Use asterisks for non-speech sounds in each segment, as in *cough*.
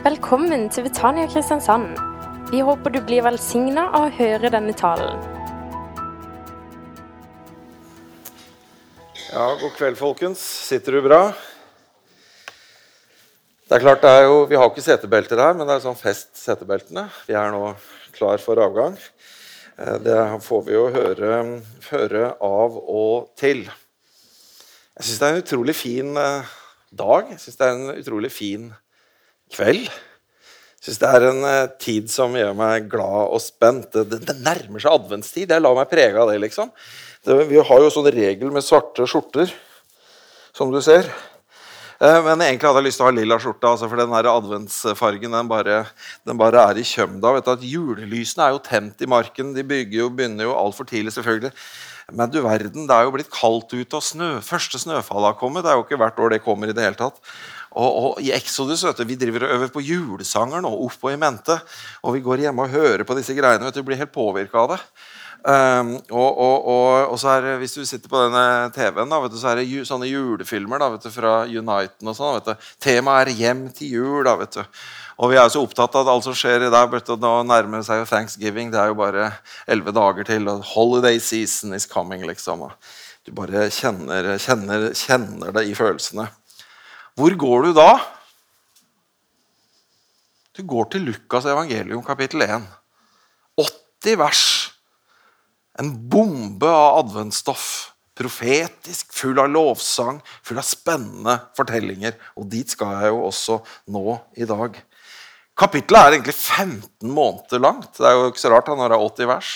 Velkommen til Betania Kristiansand. Vi håper du blir velsigna av å høre denne talen. Ja, god kveld, folkens. Sitter du bra? Det er klart, det er jo, Vi har ikke setebelter her, men det er sånn fest setebeltene. Vi er nå klar for avgang. Eh, Det får vi jo høre, høre av og til. Jeg syns det er en utrolig fin eh, dag. Jeg syns det er en utrolig fin kveld. Jeg syns det er en eh, tid som gjør meg glad og spent. Det, det nærmer seg adventstid. Jeg lar meg prege av det, liksom. Det, vi har jo sånn regel med svarte skjorter, som du ser. Eh, Men egentlig hadde jeg lyst til å ha lilla skjorte, altså, for den der adventsfargen den bare, den bare er i kjømda. Vet du, at Julelysene er jo tent i marken. De bygger jo, begynner jo altfor tidlig, selvfølgelig. Men du verden, det er jo blitt kaldt ute, og snø, første snøfallet har kommet. Det er jo ikke hvert år det kommer i det hele tatt. Og, og i Exodus vet du, vi driver og øver på julesanger nå, oppå i mente. Og vi går hjemme og hører på disse greiene. vet du, Blir helt påvirka av det. Um, og, og, og, så er det, Hvis du sitter på denne TV-en, da, vet du, så er det sånne julefilmer da, vet du, fra Uniten. og sånn. vet du. Temaet er 'Hjem til jul'. da, vet du. Og vi er jo så opptatt av at alt som skjer i dag. Nå nærmer seg jo thanksgiving. Det er jo bare elleve dager til. og Holiday season is coming, liksom. Du bare kjenner, kjenner, kjenner det i følelsene. Hvor går du da? Du går til Lukas evangelium kapittel 1. 80 vers. En bombe av adventsstoff. Profetisk, full av lovsang, full av spennende fortellinger. Og dit skal jeg jo også nå i dag. Kapittelet er egentlig 15 måneder langt. Det er jo ikke så rart da, når det er 80 vers.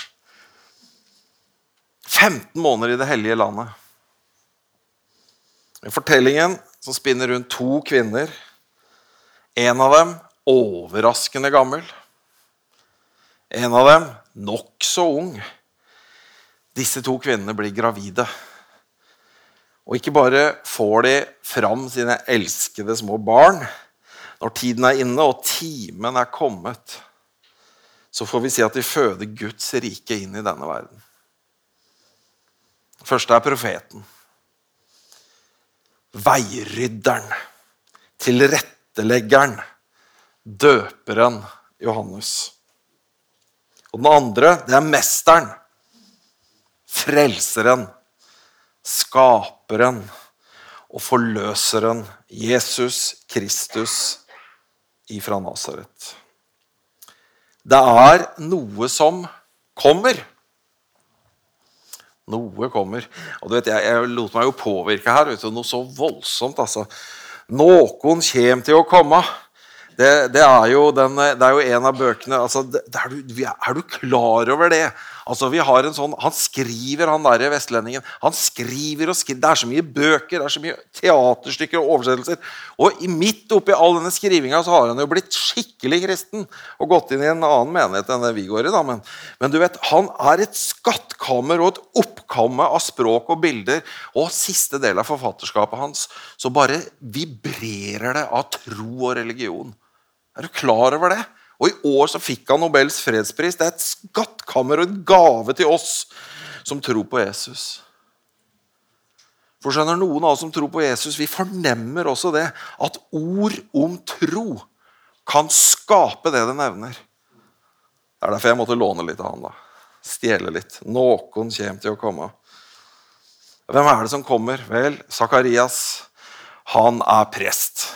15 måneder i det hellige landet. Fortellingen som spinner rundt to kvinner. En av dem overraskende gammel. En av dem nokså ung. Disse to kvinnene blir gravide. Og ikke bare får de fram sine elskede små barn når tiden er inne og timen er kommet, så får vi si at de føder Guds rike inn i denne verden. Første er profeten. Veirydderen. Tilretteleggeren. Døperen Johannes. Og den andre, det er mesteren. Frelseren. Skaperen og forløseren Jesus Kristus ifra Nasaret. Det er noe som kommer. Noe kommer. Og du vet, Jeg, jeg lot meg jo påvirke her. Vet du, noe så voldsomt. altså. Noen kommer til å komme. Det, det, er den, det er jo en av bøkene altså, det er, du, er, du, klar over det? Altså, vi har en sånn, Han skriver, han der vestlendingen. Han skriver og skriver. Det er så mye bøker, det er så mye teaterstykker og oversettelser. Og midt oppi all denne skrivinga så har han jo blitt skikkelig kristen og gått inn i en annen menighet enn det vi går i. da, Men, men du vet, han er et skattkammer og et oppkamme av språk og bilder. Og siste del av forfatterskapet hans så bare vibrerer det av tro og religion. Er du klar over det? Og i år så fikk han Nobels fredspris. Det er et skattkammer og en gave til oss som tror på Jesus. For skjønner Noen av oss som tror på Jesus, vi fornemmer også det. At ord om tro kan skape det det nevner. Det er derfor jeg måtte låne litt av han. da. Stjele litt. Noen kommer til å komme. Hvem er det som kommer? Vel, Sakarias. Han er prest.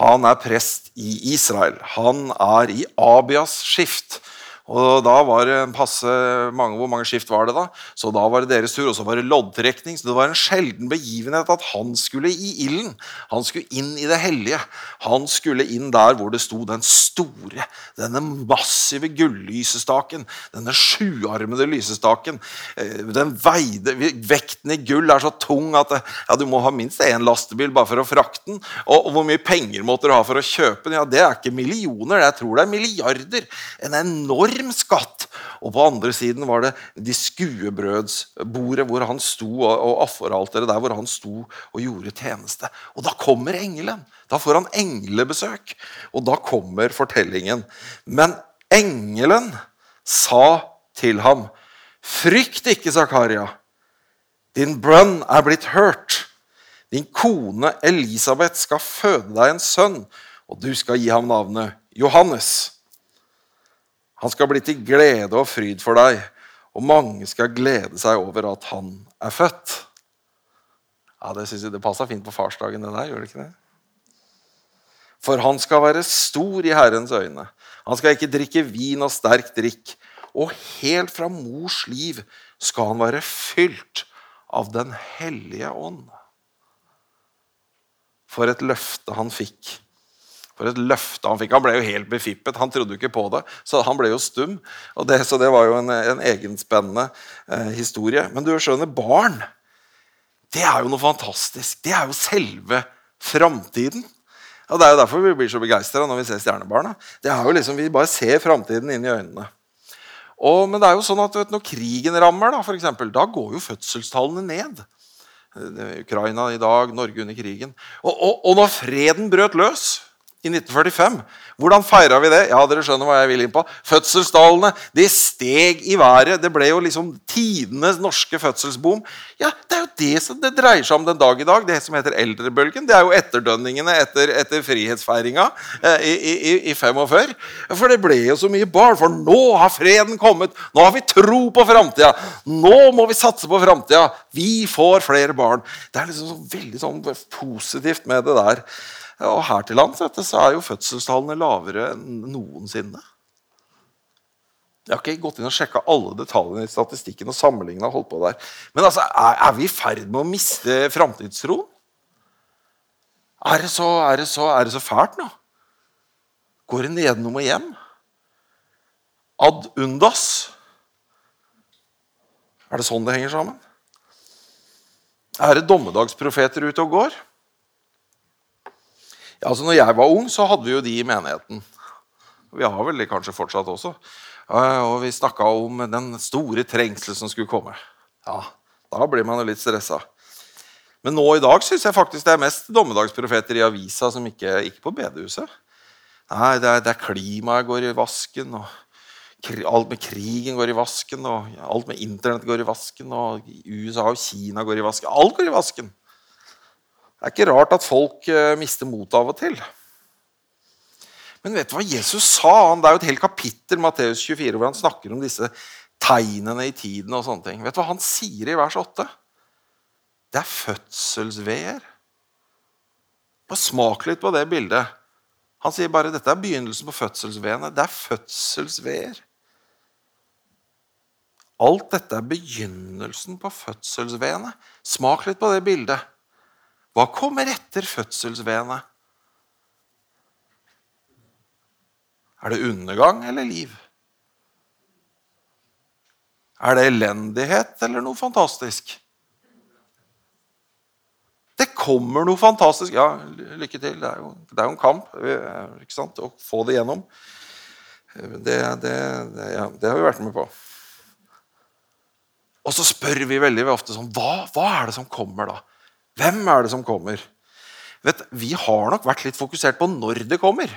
Han er prest i Israel. Han er i Abias skift. Og da var det en passe mange, Hvor mange skift var det da? Så da var det deres tur, og så var det loddtrekning. Så det var en sjelden begivenhet at han skulle i ilden. Han skulle inn i det hellige. Han skulle inn der hvor det sto den store, denne massive gullysestaken. Denne sjuarmede lysestaken. Eh, Den veide, Vekten i gull er så tung at ja, du må ha minst én lastebil bare for å frakte den. Og, og hvor mye penger måtte du ha for å kjøpe den? Ja, Det er ikke millioner, jeg tror det er milliarder. En enorm skatt. Og på andre siden var det de skuebrødsbordet hvor han sto, og, afforalteret der hvor han sto og gjorde tjeneste. Og da kommer engelen. Da får han englebesøk. Og da kommer fortellingen. Men engelen sa til ham, frykt ikke, Zakaria. Din brønn er blitt hørt. Din kone Elisabeth skal føde deg en sønn, og du skal gi ham navnet Johannes. Han skal bli til glede og fryd for deg, og mange skal glede seg over at han er født. Ja, Det synes jeg det passa fint på farsdagen, det der. gjør det ikke det? For han skal være stor i Herrens øyne. Han skal ikke drikke vin og sterk drikk. Og helt fra mors liv skal han være fylt av Den hellige ånd. For et løfte han fikk. For et løfte Han fikk. Han ble jo helt befippet. Han trodde jo ikke på det, så han ble jo stum. Det, så det var jo en, en egenspennende eh, historie. Men du skjønner, barn det er jo noe fantastisk. Det er jo selve framtiden. Og Det er jo derfor vi blir så begeistra når vi ser stjernebarna. Det er jo liksom, Vi bare ser framtiden inn i øynene. Og, men det er jo sånn at vet, når krigen rammer, da, for eksempel, da går jo fødselstallene ned. Ukraina i dag, Norge under krigen. Og, og, og når freden brøt løs i 1945. Hvordan feira vi det? Ja, dere skjønner hva jeg vil inn på. Fødselsdalene de steg i været. Det ble jo liksom tidenes norske fødselsboom. Ja, Det er jo det som det dreier seg om den dag i dag. Det som heter eldrebølgen. Det er jo etterdønningene etter, etter frihetsfeiringa eh, i, i, i 45. For det ble jo så mye barn. For nå har freden kommet. Nå har vi tro på framtida. Nå må vi satse på framtida. Vi får flere barn. Det er liksom så veldig sånn positivt med det der. Og her til lands er jo fødselstallene lavere enn noensinne. Jeg har ikke gått inn og sjekka alle detaljene i statistikken og holdt på der. Men altså, er, er, vi i ferd med å miste framtidstroen? Er, er, er det så fælt nå? Går det nedenom og hjem? Ad undas? Er det sånn det henger sammen? Er det dommedagsprofeter ute og går? Altså når jeg var ung, så hadde vi jo de i menigheten. Vi har vel de kanskje fortsatt også. Eh, og vi snakka om den store trengsel som skulle komme. Ja, Da blir man jo litt stressa. Men nå i dag syns jeg faktisk det er mest dommedagsprofeter i avisa som ikke, gikk på bedehuset. Nei, det er, det er klimaet går i vasken, og alt med krigen går i vasken, og alt med internett går i vasken, og USA og Kina går i vasken. Alt går i vasken. Det er ikke rart at folk eh, mister motet av og til. Men vet du hva Jesus sa? Det er jo et helt kapittel Matteus 24, hvor han snakker om disse tegnene i tiden. og sånne ting. Vet du hva han sier i vers 8? Det er fødselsveer. Bare smak litt på det bildet. Han sier bare dette er begynnelsen på fødselsveene. Det er fødselsveer. Alt dette er begynnelsen på fødselsveene. Smak litt på det bildet. Hva kommer etter fødselsvene? Er det undergang eller liv? Er det elendighet eller noe fantastisk? Det kommer noe fantastisk. Ja, lykke til. Det er jo, det er jo en kamp eh, ikke sant? å få det gjennom. Det, det, det, ja, det, har vi vært med på. Og så spør vi veldig ofte sånn hva, hva er det som kommer, da? Hvem er det som kommer? Vet, vi har nok vært litt fokusert på når det kommer.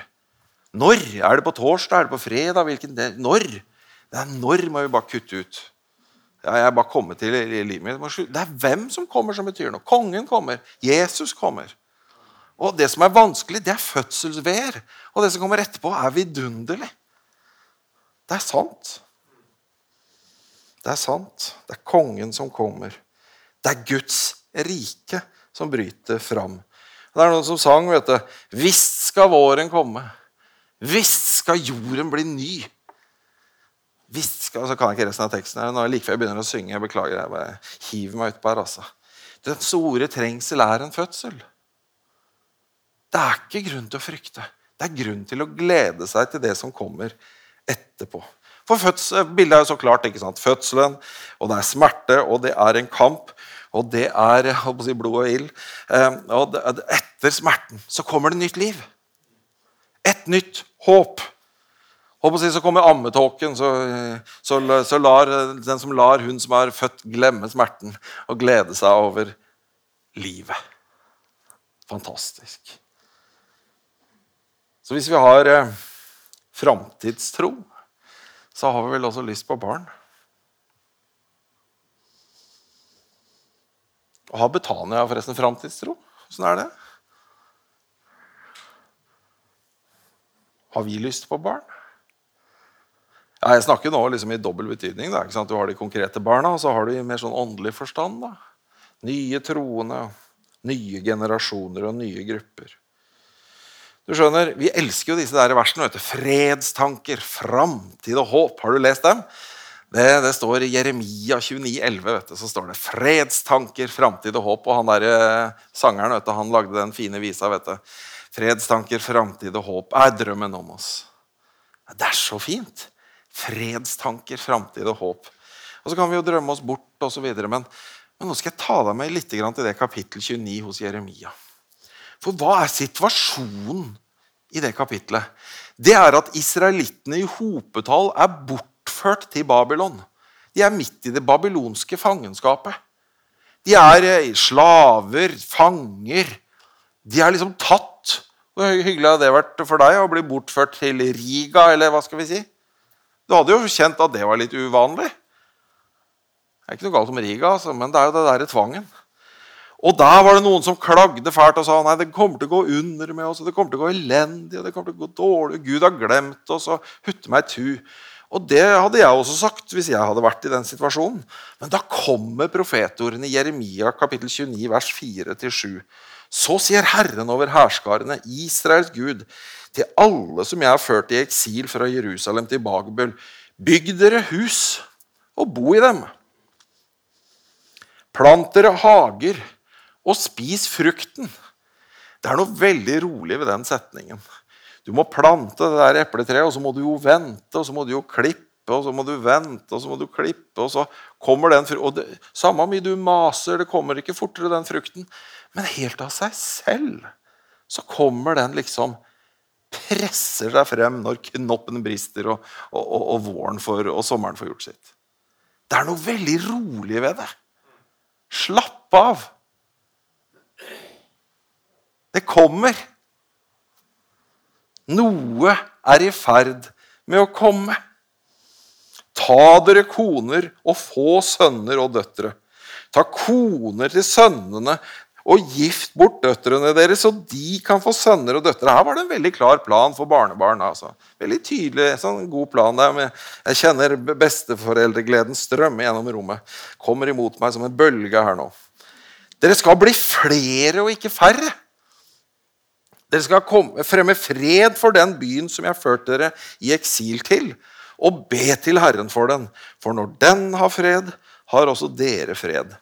Når? Er det på torsdag? Er det på fredag? Hvilken del? Når? Det er når må vi bare kutte ut. Ja, jeg er bare kommet til i livet mitt. Det er hvem som kommer, som betyr noe. Kongen kommer. Jesus kommer. Og Det som er vanskelig, det er fødselsveer. Og det som kommer etterpå, er vidunderlig. Det er sant. Det er sant. Det er kongen som kommer. Det er Guds rike som bryter fram. Det er noen som sang vet du, 'Visst skal våren komme'. Visst skal jorden bli ny. Visst skal, Så kan jeg ikke resten av teksten. her, Nå like før jeg begynner å synge. Jeg beklager, jeg bare hiver meg utpå her. altså. Den store trengsel er en fødsel. Det er ikke grunn til å frykte. Det er grunn til å glede seg til det som kommer etterpå. For fødsel, Bildet er jo så klart. ikke sant? Fødselen, og det er smerte, og det er en kamp. Og det er si, blod og ild. Ehm, og etter smerten så kommer det nytt liv. Et nytt håp. Si, så kommer ammetåken, så, så, så, lar den som lar hun som er født, glemme smerten og glede seg over livet. Fantastisk. Så hvis vi har eh, framtidstro, så har vi vel også lyst på barn. Har Betania forresten framtidstro? Åssen er det? Har vi lyst på barn? Ja, jeg snakker nå liksom i dobbel betydning. Da, du har de konkrete barna, og så har du i mer sånn åndelig forstand. Da. Nye troende, nye generasjoner og nye grupper. Du skjønner, Vi elsker jo disse der versene. Vet du. Fredstanker, framtid og håp. Har du lest dem? Det, det står i Jeremia 29, 11, vet du, så står det 'fredstanker, framtid og håp'. Og han der, eh, sangeren vet du, han lagde den fine visa. vet du. 'Fredstanker, framtid og håp' er drømmen om oss. Det er så fint fredstanker, framtid og håp. Og Så kan vi jo drømme oss bort osv. Men, men nå skal jeg ta deg med litt til det kapittel 29 hos Jeremia. For hva er situasjonen i det kapitlet? Det er at israelittene i hopetall er bortført til Babylon. De er midt i det babylonske fangenskapet. De er eh, slaver, fanger. De er liksom tatt. Hvor hyggelig hadde det vært for deg å bli bortført til Riga, eller hva skal vi si? Du hadde jo kjent at det var litt uvanlig. Det er ikke noe galt med Riga, altså, men det er jo det derre tvangen. Og der var det noen som klagde fælt og sa nei, det kommer til å gå under med oss, og det kommer til å gå elendig, og det kommer til å gå dårlig, Gud har glemt oss, og hutte meg tu. Og det hadde jeg også sagt hvis jeg hadde vært i den situasjonen. Men da kommer profetordene i Jeremia kapittel 29, vers 4-7. Så sier Herren over hærskarene, Israels Gud, til alle som jeg har ført i eksil fra Jerusalem til Babel. Bygg dere hus og bo i dem. Plant dere hager og spis frukten. Det er noe veldig rolig ved den setningen. Du må plante det der epletreet, og så må du jo vente, og så må du jo klippe, og så må du vente, og så må du klippe, og så kommer den frukten. Samme mye du maser, det kommer ikke fortere, den frukten. Men helt av seg selv så kommer den liksom presser seg frem når knoppen brister og, og, og, og våren får, og sommeren får gjort sitt. Det er noe veldig rolig ved det. Slapp av. Det kommer. Noe er i ferd med å komme. Ta dere koner og få sønner og døtre. Ta koner til sønnene og gift bort døtrene deres, så de kan få sønner og døtre. Her var det en veldig klar plan for barnebarn. altså. Veldig tydelig, sånn god plan. der. Jeg kjenner besteforeldregleden strømme gjennom rommet. Kommer imot meg som en bølge her nå. Dere skal bli flere og ikke færre. Dere skal komme, fremme fred for den byen som jeg har ført dere i eksil til, og be til Herren for den. For når den har fred, har også dere fred.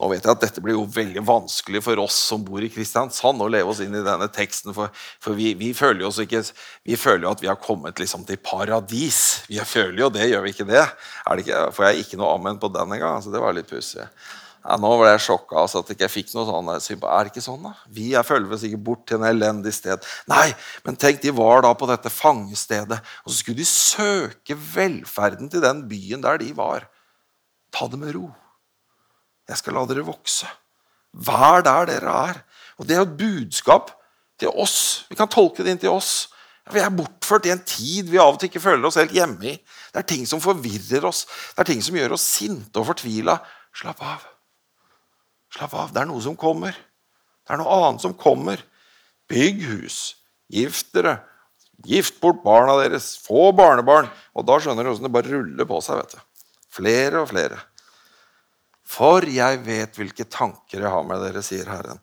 Nå vet jeg at Dette blir jo veldig vanskelig for oss som bor i Kristiansand, å leve oss inn i denne teksten. For, for vi, vi, føler jo ikke, vi føler jo at vi har kommet liksom til paradis. Vi føler jo det, gjør vi ikke det? det ikke, får jeg ikke noe amen på den engang? Altså, det var litt pussig. Ja, nå ble jeg sjokka altså, at ikke fikk noe sånn. Er det ikke sånn, da? Vi er følger ikke bort til en elendig sted. Nei, men tenk, de var da på dette fangestedet, og så skulle de søke velferden til den byen der de var. Ta det med ro. Jeg skal la dere vokse. Vær der dere er. Og Det er et budskap til oss. Vi kan tolke det inn til oss. Vi er bortført i en tid vi av og til ikke føler oss helt hjemme i. Det er ting som forvirrer oss, det er ting som gjør oss sinte og fortvila. Slapp av. Slapp av. Det er noe som kommer. Det er noe annet som kommer. Bygg hus. Gift dere. Gift bort barna deres. Få barnebarn. Og da skjønner du åssen det bare ruller på seg. vet du. Flere og flere. For jeg vet hvilke tanker jeg har med dere, sier Herren.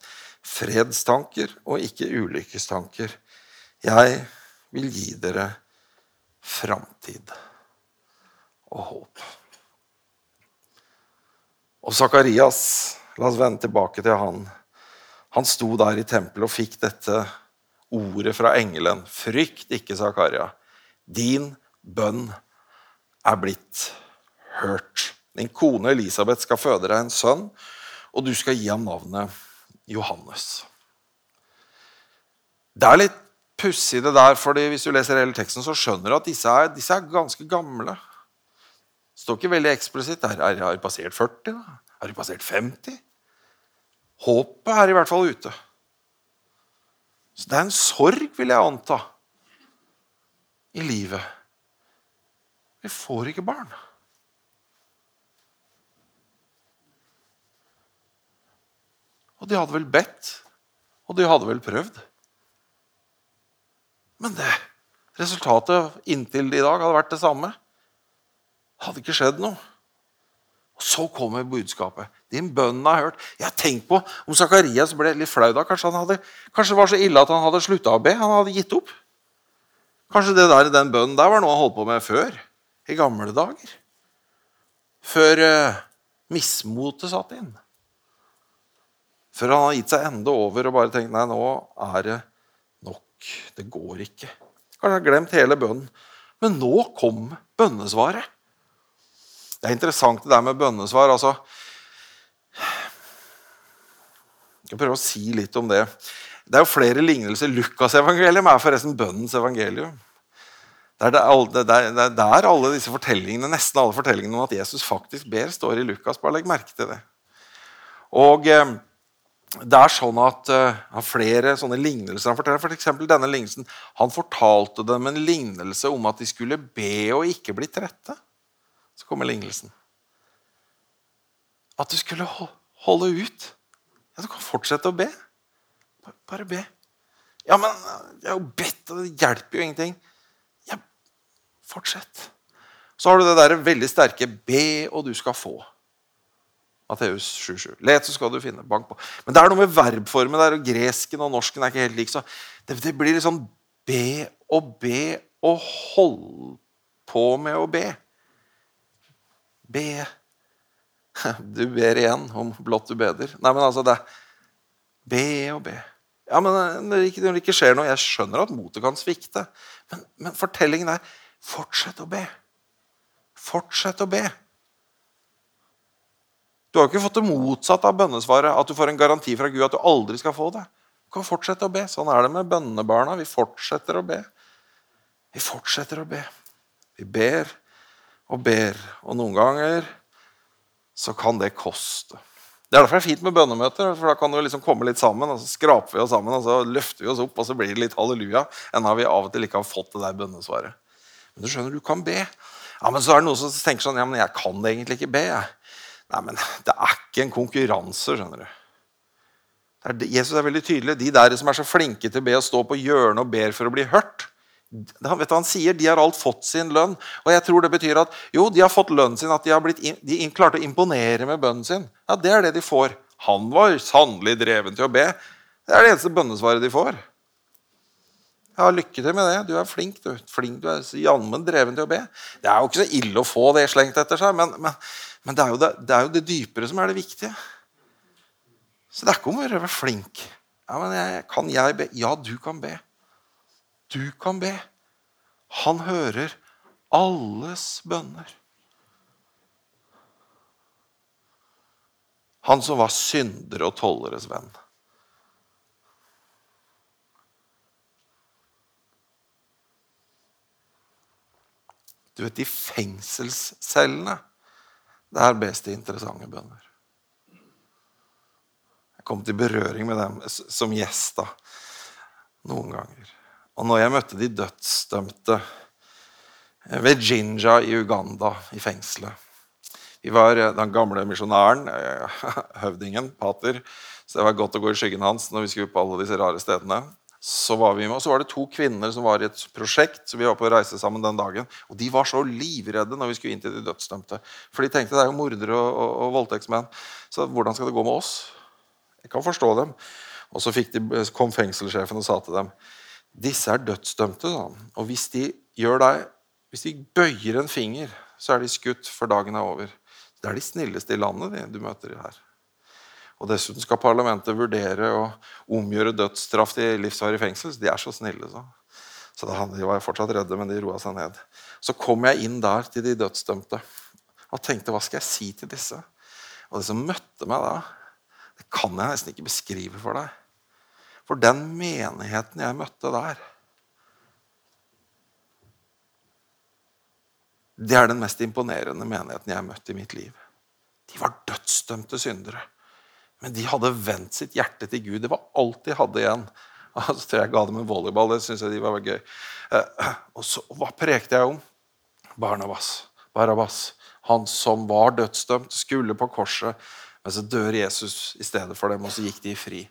Fredstanker og ikke ulykkestanker. Jeg vil gi dere framtid og håp. Og Sakarias, la oss vende tilbake til han. Han sto der i tempelet og fikk dette ordet fra engelen. Frykt ikke, Zakaria. Din bønn er blitt hørt. Din kone Elisabeth skal føde deg en sønn, og du skal gi ham navnet Johannes. Det er litt pussig, det der, fordi hvis du leser hele teksten, så skjønner du at disse er, disse er ganske gamle. Det står ikke veldig eksplisitt. Har de passert 40? da? Har de passert 50? Håpet er i hvert fall ute. Så det er en sorg, vil jeg anta, i livet. Vi får ikke barn. Og de hadde vel bedt, og de hadde vel prøvd. Men det, Resultatet inntil i dag hadde vært det samme. Det hadde ikke skjedd noe. Og Så kommer budskapet. Din bønn har hørt. Jeg har tenkt på om Zakarias ble litt flau da. Kanskje, hadde, kanskje, det var så ille at han hadde slutta å be. Han hadde gitt opp. Kanskje det der, den bønnen der var noe han holdt på med før. I gamle dager. Før uh, mismotet satt inn. Før han har gitt seg enda over og bare tenkt nei, nå er det nok. Det går ikke. Kanskje han har glemt hele bønnen. Men nå kom bønnesvaret. Det er interessant det der med bønnesvar. altså Jeg prøve å si litt om det. Det er jo flere lignelser. Lukasevangelium er forresten bønnens evangelium. Det er, der, der, der, er, der alle disse fortellingene, nesten alle fortellingene om at Jesus faktisk ber, står i Lukas. Bare legg merke til det. Og eh, det er sånn at uh, flere sånne lignelser han forteller. For eksempel denne lignelsen. Han fortalte dem en lignelse om at de skulle be og ikke bli trette så kommer lignelsen. At du skulle holde ut. Ja, Du kan fortsette å be. Bare be. Ja, men jeg har jo bedt, og det hjelper jo ingenting. Ja, fortsett. Så har du det der veldig sterke 'be, og du skal få'. Matteus 7,7. Let, så skal du finne. Bank på. Men det er noe med verbformen der, og gresken og norsken er ikke helt lik. så det, det blir litt sånn be og be og holde på med å be. Be. *laughs* Du ber igjen om blått du beder. Nei, men altså, det Be og be. Ja, men når det, ikke, når det ikke skjer noe Jeg skjønner at motet kan svikte. Men, men fortellingen er fortsett å be. Fortsett å be. Du har jo ikke fått det motsatte av bønnesvaret. At du får en garanti fra Gud at du aldri skal få det. Du kan fortsette å be. Sånn er det med bønnebarna. Vi fortsetter å be. Vi fortsetter å be. Vi ber og ber. Og noen ganger så kan det koste. Det er derfor det er fint med bønnemøter. for Da kan du liksom komme litt sammen, og så skraper vi oss sammen, og så løfter vi oss opp, og så blir det litt halleluja. Enda vi av og til ikke har fått det der bønnesvaret. Men du skjønner, du kan be. Ja, Men så er det noen som tenker sånn Ja, men jeg kan egentlig ikke be. jeg. Nei, men det er ikke en konkurranse, skjønner du. Er, Jesus er veldig tydelig. De der som er så flinke til å be og stå på hjørnet og ber for å bli hørt, han, vet han sier de har alt fått sin lønn. Og jeg tror det betyr at jo, de har fått lønnen sin, at de har blitt, de klarte å imponere med bønnen sin. Ja, Det er det de får. Han var sannelig dreven til å be. Det er det eneste bønnesvaret de får. Ja, Lykke til med det. Du er flink. Du, flink, du er jammen dreven til å be. Det er jo ikke så ille å få det slengt etter seg, men, men, men det, er det, det, er jo det, dypere som er det viktige. Så det er ikke om å være flink. Ja, men jeg, Kan jeg be? Ja, du kan be. Du kan be. Han hører alles bønner. Han som var syndere og tolleres venn. Du vet, i fengselscellene der bes det interessante bønner. Jeg kom til berøring med dem som gjest da, noen ganger. Og når jeg møtte de dødsdømte ved Jinja i Uganda, i fengselet Vi var eh, den gamle misjonæren, eh, *laughs* høvdingen, pater, så det var godt å gå i skyggen hans når vi skulle på alle disse rare stedene. Så var vi med, og så var det to kvinner som var i et prosjekt. så vi var på å reise sammen den dagen, Og de var så livredde når vi skulle inn til de dødsdømte. For de tenkte det er jo mordere og, og, og voldtektsmenn. Så hvordan skal det gå med oss? Jeg kan forstå dem. Og så de, kom fengselssjefen og sa til dem disse er dødsdømte. Da. Og hvis de gjør deg, hvis de bøyer en finger, så er de skutt før dagen er over. Det er de snilleste i landet de, du møter her. Og Dessuten skal parlamentet vurdere å omgjøre dødsstraff til livsvarig fengsel. Så de er så snille. Så, så da, De var fortsatt redde, men de roa seg ned. Så kom jeg inn der til de dødsdømte og tenkte hva skal jeg si til disse? Og det som møtte meg da, det kan jeg nesten ikke beskrive for deg. For den menigheten jeg møtte der Det er den mest imponerende menigheten jeg har møtt i mitt liv. De var dødsdømte syndere. Men de hadde vendt sitt hjerte til Gud. Det var alt de hadde igjen. Og så tror jeg ga dem en volleyball. Det synes jeg de var gøy. Eh, og så, Hva prekte jeg om? Barnabas. Barabas. Han som var dødsdømt, skulle på korset. Men så dør Jesus i stedet for dem, og så gikk de fri.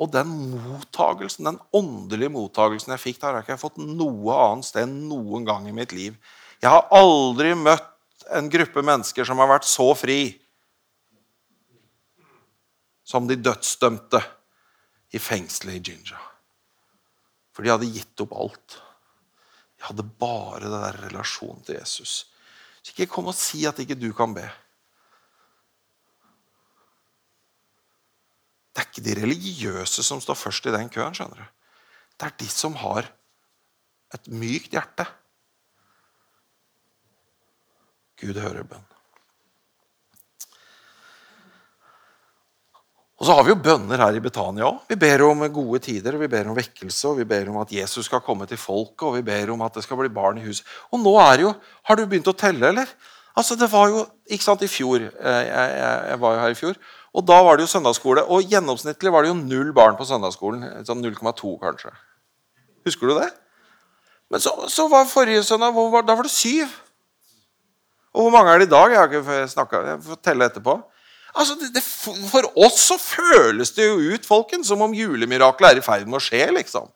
Og den mottagelsen, den åndelige mottagelsen jeg fikk der, har jeg ikke fått noe annet sted noen gang i mitt liv. Jeg har aldri møtt en gruppe mennesker som har vært så fri som de dødsdømte i fengselet i Jinja. For de hadde gitt opp alt. De hadde bare den der relasjonen til Jesus. Så ikke kom og si at ikke du kan be. Det er ikke de religiøse som står først i den køen. skjønner du. Det er de som har et mykt hjerte. Gud hører bønn. Og så har vi jo bønner her i Betania òg. Vi ber om gode tider, vi ber om vekkelse, og vi ber om at Jesus skal komme til folket, og vi ber om at det skal bli barn i huset. Og nå er det jo Har du begynt å telle, eller? Altså, det var jo Ikke sant, i fjor eh, Jeg, jeg, jeg var jo her i fjor. Og da var det jo søndagsskole. Og gjennomsnittlig var det jo null barn på søndagsskolen. Sånn 0,2, kanskje. Husker du det? Men så, så var forrige søndag var, Da var det syv. Og hvor mange er det i dag? Jeg har ikke snakket, jeg får telle etterpå. Altså, det, det, For oss så føles det jo ut folkens, som om julemiraklet er i ferd med å skje. liksom.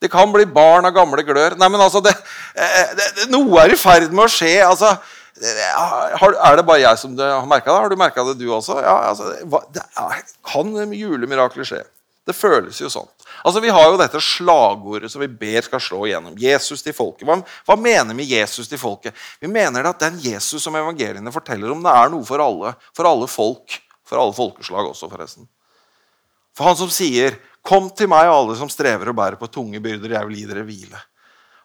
Det kan bli barn av gamle glør. Nei, men altså, det, eh, det, Noe er i ferd med å skje. altså, Er det bare jeg som har merka det? Har du merka det, du også? Ja, altså, det er, Kan julemirakler skje? Det føles jo sånn. Altså, Vi har jo dette slagordet som vi ber skal slå igjennom. Jesus til folket. Hva, hva mener vi Jesus til folket? Vi mener at den Jesus som evangeliene forteller om, det er noe for alle. For alle folk. For alle folkeslag også, forresten. For han som sier 'Kom til meg, alle som strever og bærer på tunge byrder, jeg vil gi dere hvile'.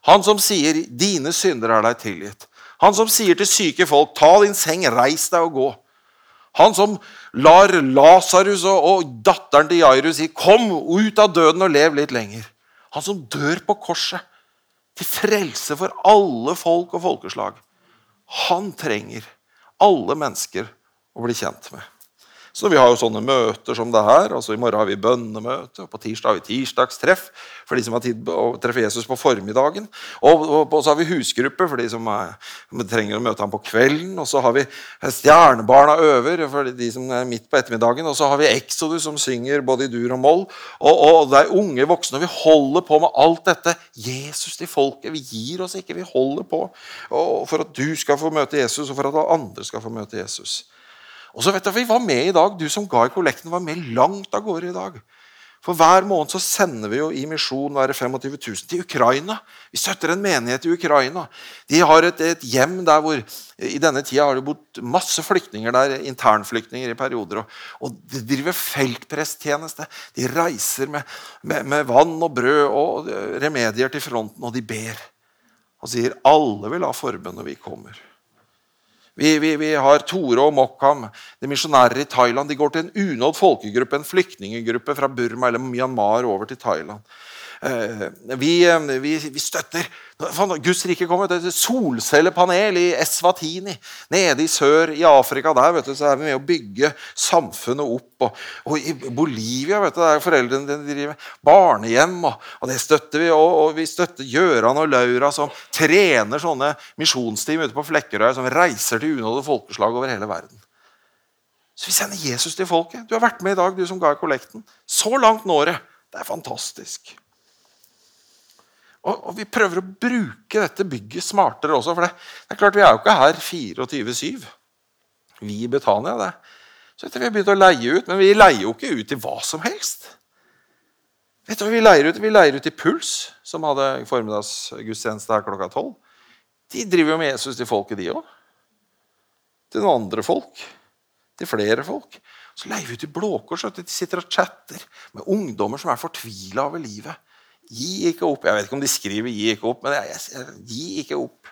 Han som sier 'Dine synder er deg tilgitt'. Han som sier til syke folk 'Ta din seng, reis deg og gå'. Han som lar Lasarus og, og, datteren til Jairus si 'Kom ut av døden og lev litt lenger'. Han som dør på korset til frelse for alle folk og folkeslag. Han trenger alle mennesker å bli kjent med. Så vi har jo sånne møter som det her. altså I morgen har vi bønnemøte, og på tirsdag har vi tirsdagstreff for de som har tid å treffe Jesus på formiddagen. Og, og, og så har vi husgruppe for de som er, trenger å møte ham på kvelden. Og så har vi Stjernebarna øver for de som er midt på ettermiddagen. Og så har vi Exodus som synger både i dur og moll. Og, og det er unge voksne. og Vi holder på med alt dette. Jesus til folket. Vi gir oss ikke, vi holder på. For at du skal få møte Jesus, og for at alle andre skal få møte Jesus. Og så vet du, Vi var med i dag. Du som ga i kollekten, var med langt av gårde i dag. For Hver måned så sender vi jo i misjon være 25 000 til Ukraina. Vi støtter en menighet i Ukraina. De har et, et hjem der hvor I denne tida har det bodd masse flyktninger der, internflyktninger i perioder. Og, og de driver feltpresttjeneste. De reiser med, med, med vann og brød og remedier til fronten, og de ber. Og sier alle vil ha forbønn når vi kommer. Vi, vi, vi, har Tore og Mokham, de misjonærer i Thailand. De går til en unådd folkegruppe, en flyktninggruppe fra Burma eller Myanmar over til Thailand. Eh, vi, eh, vi, vi, støtter Guds rike kommer et solcellepanel i Eswatini. Nede i sør i Afrika der vet du, så er vi med å bygge samfunnet opp. Og, og I Bolivia vet du, der foreldrene driver barnehjem. Og, og, det støtter vi. Og, og vi støtter Gjøran og Laura som trener sånne misjonsteam ute på Flekkerøy som reiser til unådde folkeslag over hele verden. Så vi sender Jesus til folket. Du har vært med i dag, du som ga kollekten. Så langt når det. Det er fantastisk. Og, og, vi prøver å bruke dette bygget smartere også. For det, det er klart, vi er jo ikke her 24-7. Vi i Betania. det. Så etter vi har begynt å leie ut, Men vi leier jo ikke ut til hva som helst. Vet du hva Vi leier ut Vi leier ut til Puls, som hadde formiddagsgudstjeneste her klokka tolv. De driver jo med Jesus til folket, de òg. Til noen andre folk. Til flere folk. Så leier vi ut til Blå Kors. De sitter og chatter med ungdommer som er fortvila over livet. Gi ikke opp. Jeg vet ikke om de skriver 'gi ikke opp', men jeg, jeg, gi ikke opp.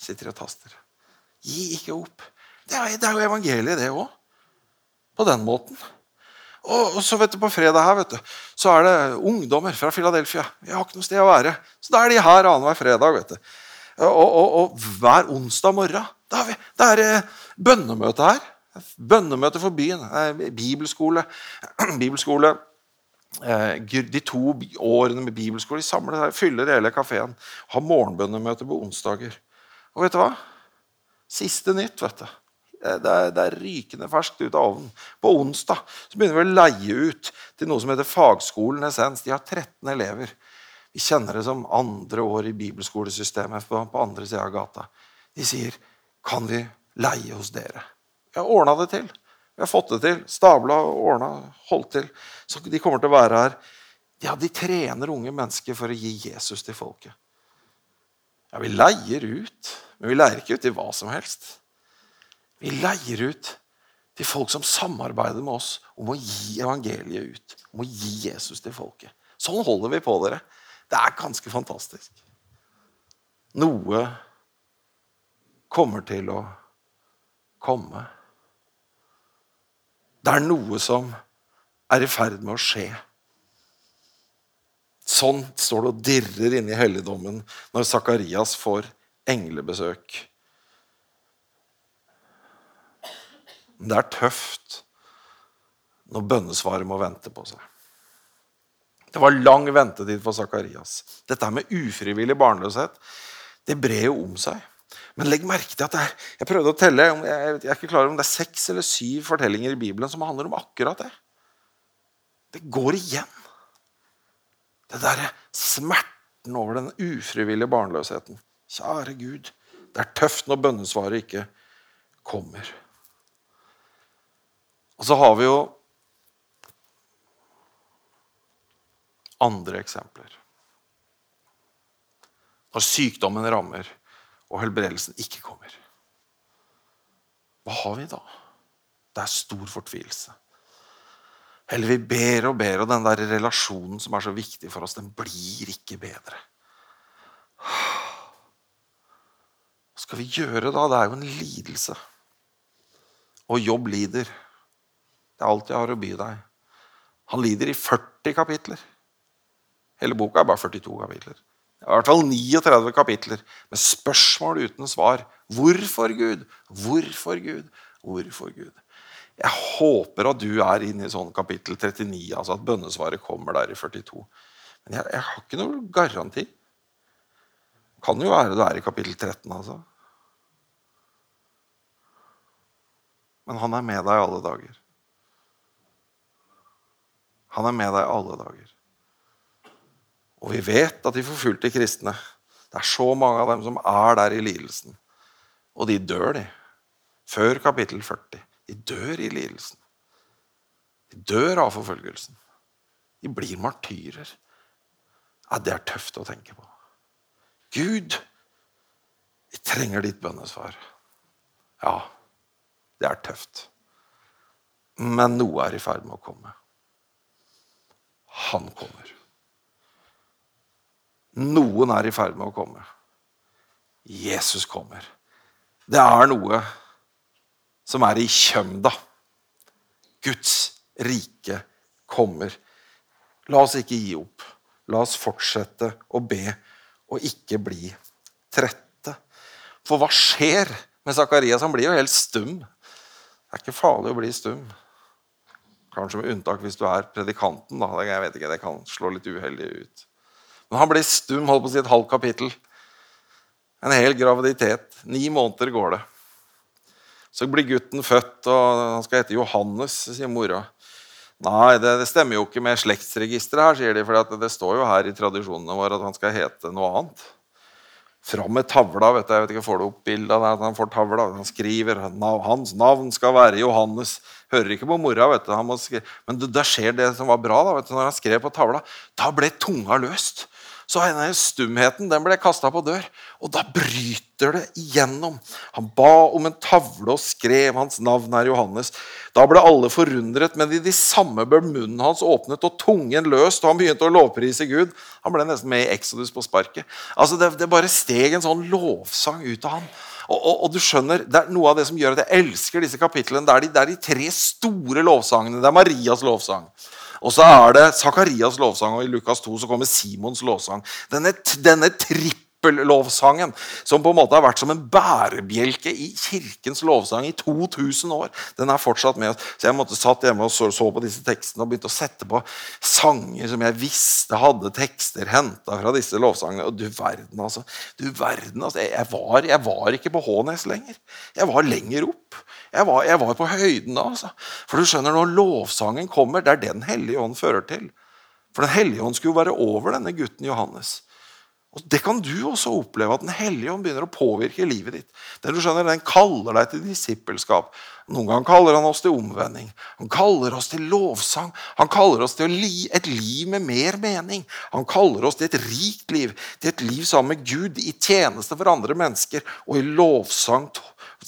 Sitter og taster. Gi ikke opp. Det er, det er jo evangeliet, det òg. På den måten. Og, og, så vet du, På fredag her vet du, så er det ungdommer fra Philadelphia. Vi har ikke noe sted å være. Så da er de her annenhver fredag. vet du. Og, og, og, hver onsdag morgen da er, vi, da er det bønnemøte her. Bønnemøte for byen. Bibelskole. *clears throat* Bibelskole Eh, de to årene med bibelskole de samler seg, fyller hele kafeen. Har morgenbønnemøte på onsdager. Og vet du hva? Siste nytt, vet du. Det er, det er, rykende ferskt ut av ovnen. På onsdag så begynner vi å leie ut til noe som heter Fagskolen Essens. De har 13 elever. Vi kjenner det som andre år i bibelskolesystemet på, på andre sida av gata. De sier, 'Kan vi leie hos dere?' Jeg har ordna det til. Vi har fått det til. Stabla, ordna, holdt til. Så de kommer til å være her. Ja, de trener unge mennesker for å gi Jesus til folket. Ja, vi leier ut, men vi leier ikke ut til hva som helst. Vi leier ut til folk som samarbeider med oss om å gi evangeliet ut. Om å gi Jesus til folket. Sånn holder vi på, dere. Det er ganske fantastisk. Noe kommer til å komme. Det er noe som er i ferd med å skje. Sånn står det og dirrer inne i helligdommen når Sakarias får englebesøk. Men det er tøft når bønnesvaret må vente på seg. Det var lang ventetid for Sakarias. Dette med ufrivillig barnløshet det brer jo om seg. Men legg merke til at jeg, jeg prøvde å telle, jeg er ikke klar om det er seks eller syv fortellinger i Bibelen som handler om akkurat det. Det går igjen. Det derre smerten over den ufrivillige barnløsheten. Kjære Gud, det er tøft når bønnesvaret ikke kommer. Og så har vi jo andre eksempler. Når sykdommen rammer og helbredelsen ikke kommer. Hva har vi da? Det er stor fortvilelse. Eller vi ber og ber, og den der relasjonen som er så viktig for oss, den blir ikke bedre. Hva skal vi gjøre da? Det er jo en lidelse. Og jobb lider. Det er alt jeg har å by deg. Han lider i 40 kapitler. Hele boka er bare 42 kapitler. I hvert fall 39 kapitler med spørsmål uten svar. Hvorfor Gud? Hvorfor Gud? Hvorfor Gud? Jeg håper at du er inne i sånn kapittel 39, altså at bønnesvaret kommer der i 42. Men jeg, jeg har ikke noen garanti. Kan jo være det er i kapittel 13, altså. Men han er med deg alle dager. Han er med deg alle dager. Og vi vet at de forfulgte kristne Det er så mange av dem som er der i lidelsen. Og de dør, de. Før kapittel 40. De dør i lidelsen. De dør av forfølgelsen. De blir martyrer. Ja, det er tøft å tenke på. Gud, vi trenger ditt bønnesvar. Ja, det er tøft. Men noe er i ferd med å komme. Han kommer. Noen er i ferd med å komme. Jesus kommer. Det er noe som er i kjømda. Guds rike kommer. La oss ikke gi opp. La oss fortsette å be og ikke bli trette. For hva skjer med Zakarias? Han blir jo helt stum. Det er ikke farlig å bli stum. Kanskje med unntak hvis du er predikanten. da, jeg vet ikke, Det kan slå litt uheldig ut. Men han blir stum holdt på å si et halvt kapittel. En hel graviditet. Ni måneder går det. Så blir gutten født, og han skal hete Johannes, sier mora. Nei, det, det stemmer jo ikke med slektsregisteret her, sier de, for det står jo her i tradisjonene våre at han skal hete noe annet. Fram med tavla. vet du, jeg vet ikke, Får du opp bildet av at Han får tavla, han skriver hans navn skal være Johannes. Hører ikke på mora, vet du. Men da skjer det som var bra. da, vet du, Når han skrev på tavla, da ble tunga løst. Så denne stumheten den ble kasta på dør, og da bryter det igjennom. Han ba om en tavle og skrev hans navn er Johannes. Da ble alle forundret, men i de samme ble munnen hans åpnet og tungen løst, og han begynte å lovprise Gud. Han ble nesten med i Exodus på sparket. Altså det, det bare steg en sånn lovsang ut av ham. Og, og, og, du skjønner, det er Noe av det som gjør at jeg elsker disse kapitlene, det er de, det er de tre store lovsangene. Det er Marias lovsang. Og så er det Sakarias lovsang, og i Lukas 2 så kommer Simons lovsang. Denne, denne trippel disippellovsangen, som på en måte har vært som en bærebjelke i kirkens lovsang i 2000 år, den er fortsatt med. Så jeg måtte satt hjemme og så, så på disse tekstene og begynte å sette på sanger som jeg visste hadde tekster henta fra disse lovsangene. Og du verden, altså. Du verden, altså. Jeg, var, jeg var ikke på Hånes lenger. Jeg var lenger opp. Jeg var, jeg var på høyden da. altså. For du skjønner, når lovsangen kommer, det er det Den hellige ånd fører til. For Den hellige ånd skulle jo være over denne gutten Johannes. Og Det kan du også oppleve, at Den hellige ånd begynner å påvirke livet ditt. Den, du skjønner, den kaller deg til disippelskap. Noen ganger kaller han oss til omvending. Han kaller oss til lovsang. Han kaller oss til et liv med mer mening. Han kaller oss til et rikt liv, til et liv sammen med Gud, i tjeneste for andre mennesker og i lovsang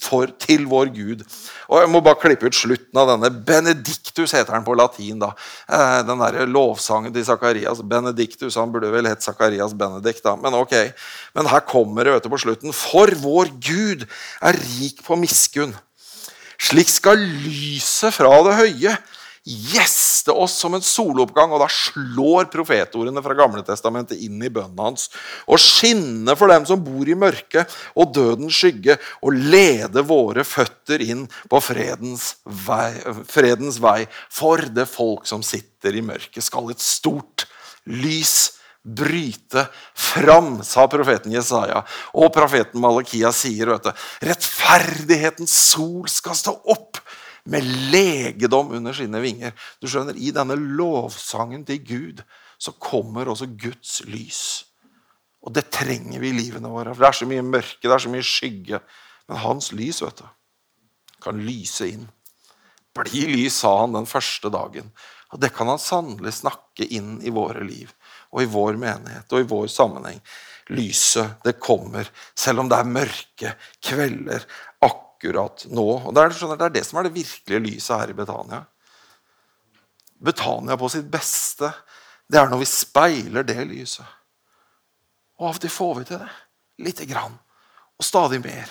for, til vår Gud. Og Jeg må bare klippe ut slutten av denne. Benedictus heter den på latin. da. Eh, den der lovsangen til Sakarias. Benedictus, Han burde vel hett Sakarias Benedikt, da. men ok. Men her kommer det på slutten. For vår Gud er rik på miskunn. Slik skal lyset fra det høye gjeste oss som en soloppgang. Og da slår profetordene fra Gamle Testamentet inn i bønnen hans. Og skinne for dem som bor i mørket og dødens skygge, og lede våre føtter inn på fredens vei, fredens vei. For det folk som sitter i mørket, skal et stort lys bryte fram, sa profeten Jesaja. Og profeten Malakia sier vet du, rettferdighetens sol skal stå opp med legedom under sine vinger. Du skjønner, I denne lovsangen til Gud så kommer også Guds lys. Og det trenger vi i livene våre. For Det er så mye mørke, det er så mye skygge. Men hans lys vet du, kan lyse inn. Bli lys, sa han den første dagen. Og det kan han sannelig snakke inn i våre liv og i vår menighet og i vår sammenheng. Lyset, det kommer, selv om det er mørke kvelder akkurat nå. Og det er, det er det som er det virkelige lyset her i Betania. Betania på sitt beste, det er når vi speiler det lyset. Og av og til får vi til det. Lite grann. Og stadig mer.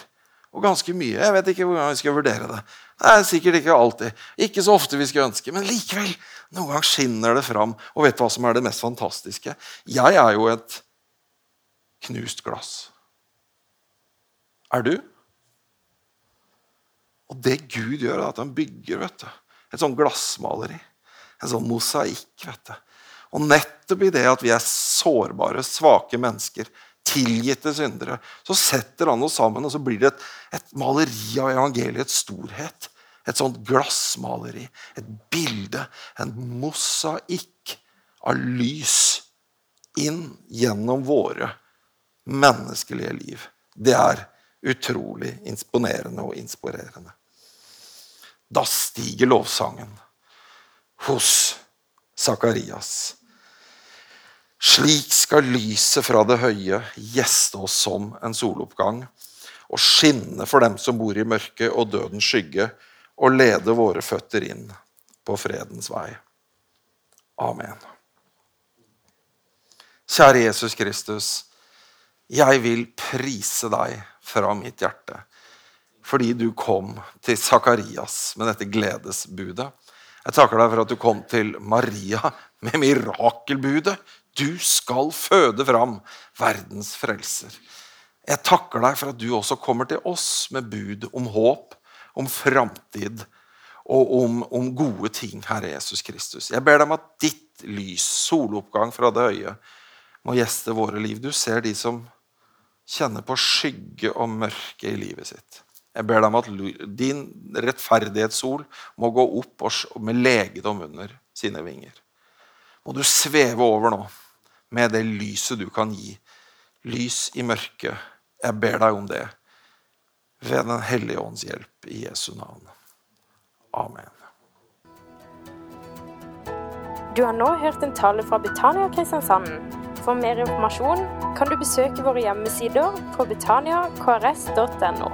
Og ganske mye. Jeg vet ikke hvordan vi skal vurdere det. Det er sikkert ikke alltid. Ikke så ofte vi skal ønske, men likevel. Noen ganger skinner det fram. Og vet du hva som er det mest fantastiske? Jeg er jo et knust glass. Er du? Og det Gud gjør, er at han bygger vet du, et sånn glassmaleri. En sånn mosaikk. vet du. Og nettopp i det at vi er sårbare, svake mennesker, tilgitte syndere, så setter han oss sammen, og så blir det et, et maleri av evangeliets storhet. Et sånt glassmaleri. Et bilde. En mosaikk av lys inn gjennom våre menneskelige liv. Det er utrolig imponerende og inspirerende. Da stiger lovsangen hos Sakarias. Slik skal lyset fra det høye gjeste oss som en soloppgang og skinne for dem som bor i mørket og dødens skygge, og lede våre føtter inn på fredens vei. Amen. Kjære Jesus Kristus. Jeg vil prise deg fra mitt hjerte fordi du kom til Sakarias med dette gledesbudet. Jeg takker deg for at du kom til Maria med mirakelbudet. Du skal føde fram verdens frelser. Jeg takker deg for at du også kommer til oss med bud om håp, om framtid og om, om, gode ting, Herre Jesus Kristus. Jeg ber deg om at ditt lys, soloppgang fra det høye, må gjeste våre liv. Du ser de som kjenner på skygge og mørke i livet sitt. Jeg ber deg om at din rettferdighetssol må gå opp med legedom under sine vinger. Må du sveve over nå med det lyset du kan gi. Lys i mørket. Jeg ber deg om det ved Den hellige ånds hjelp i Jesu navn. Amen. Du har nå hørt en tale fra Betania Kristiansand. For mer informasjon kan du besøke våre hjemmesider på betaniakrs.no.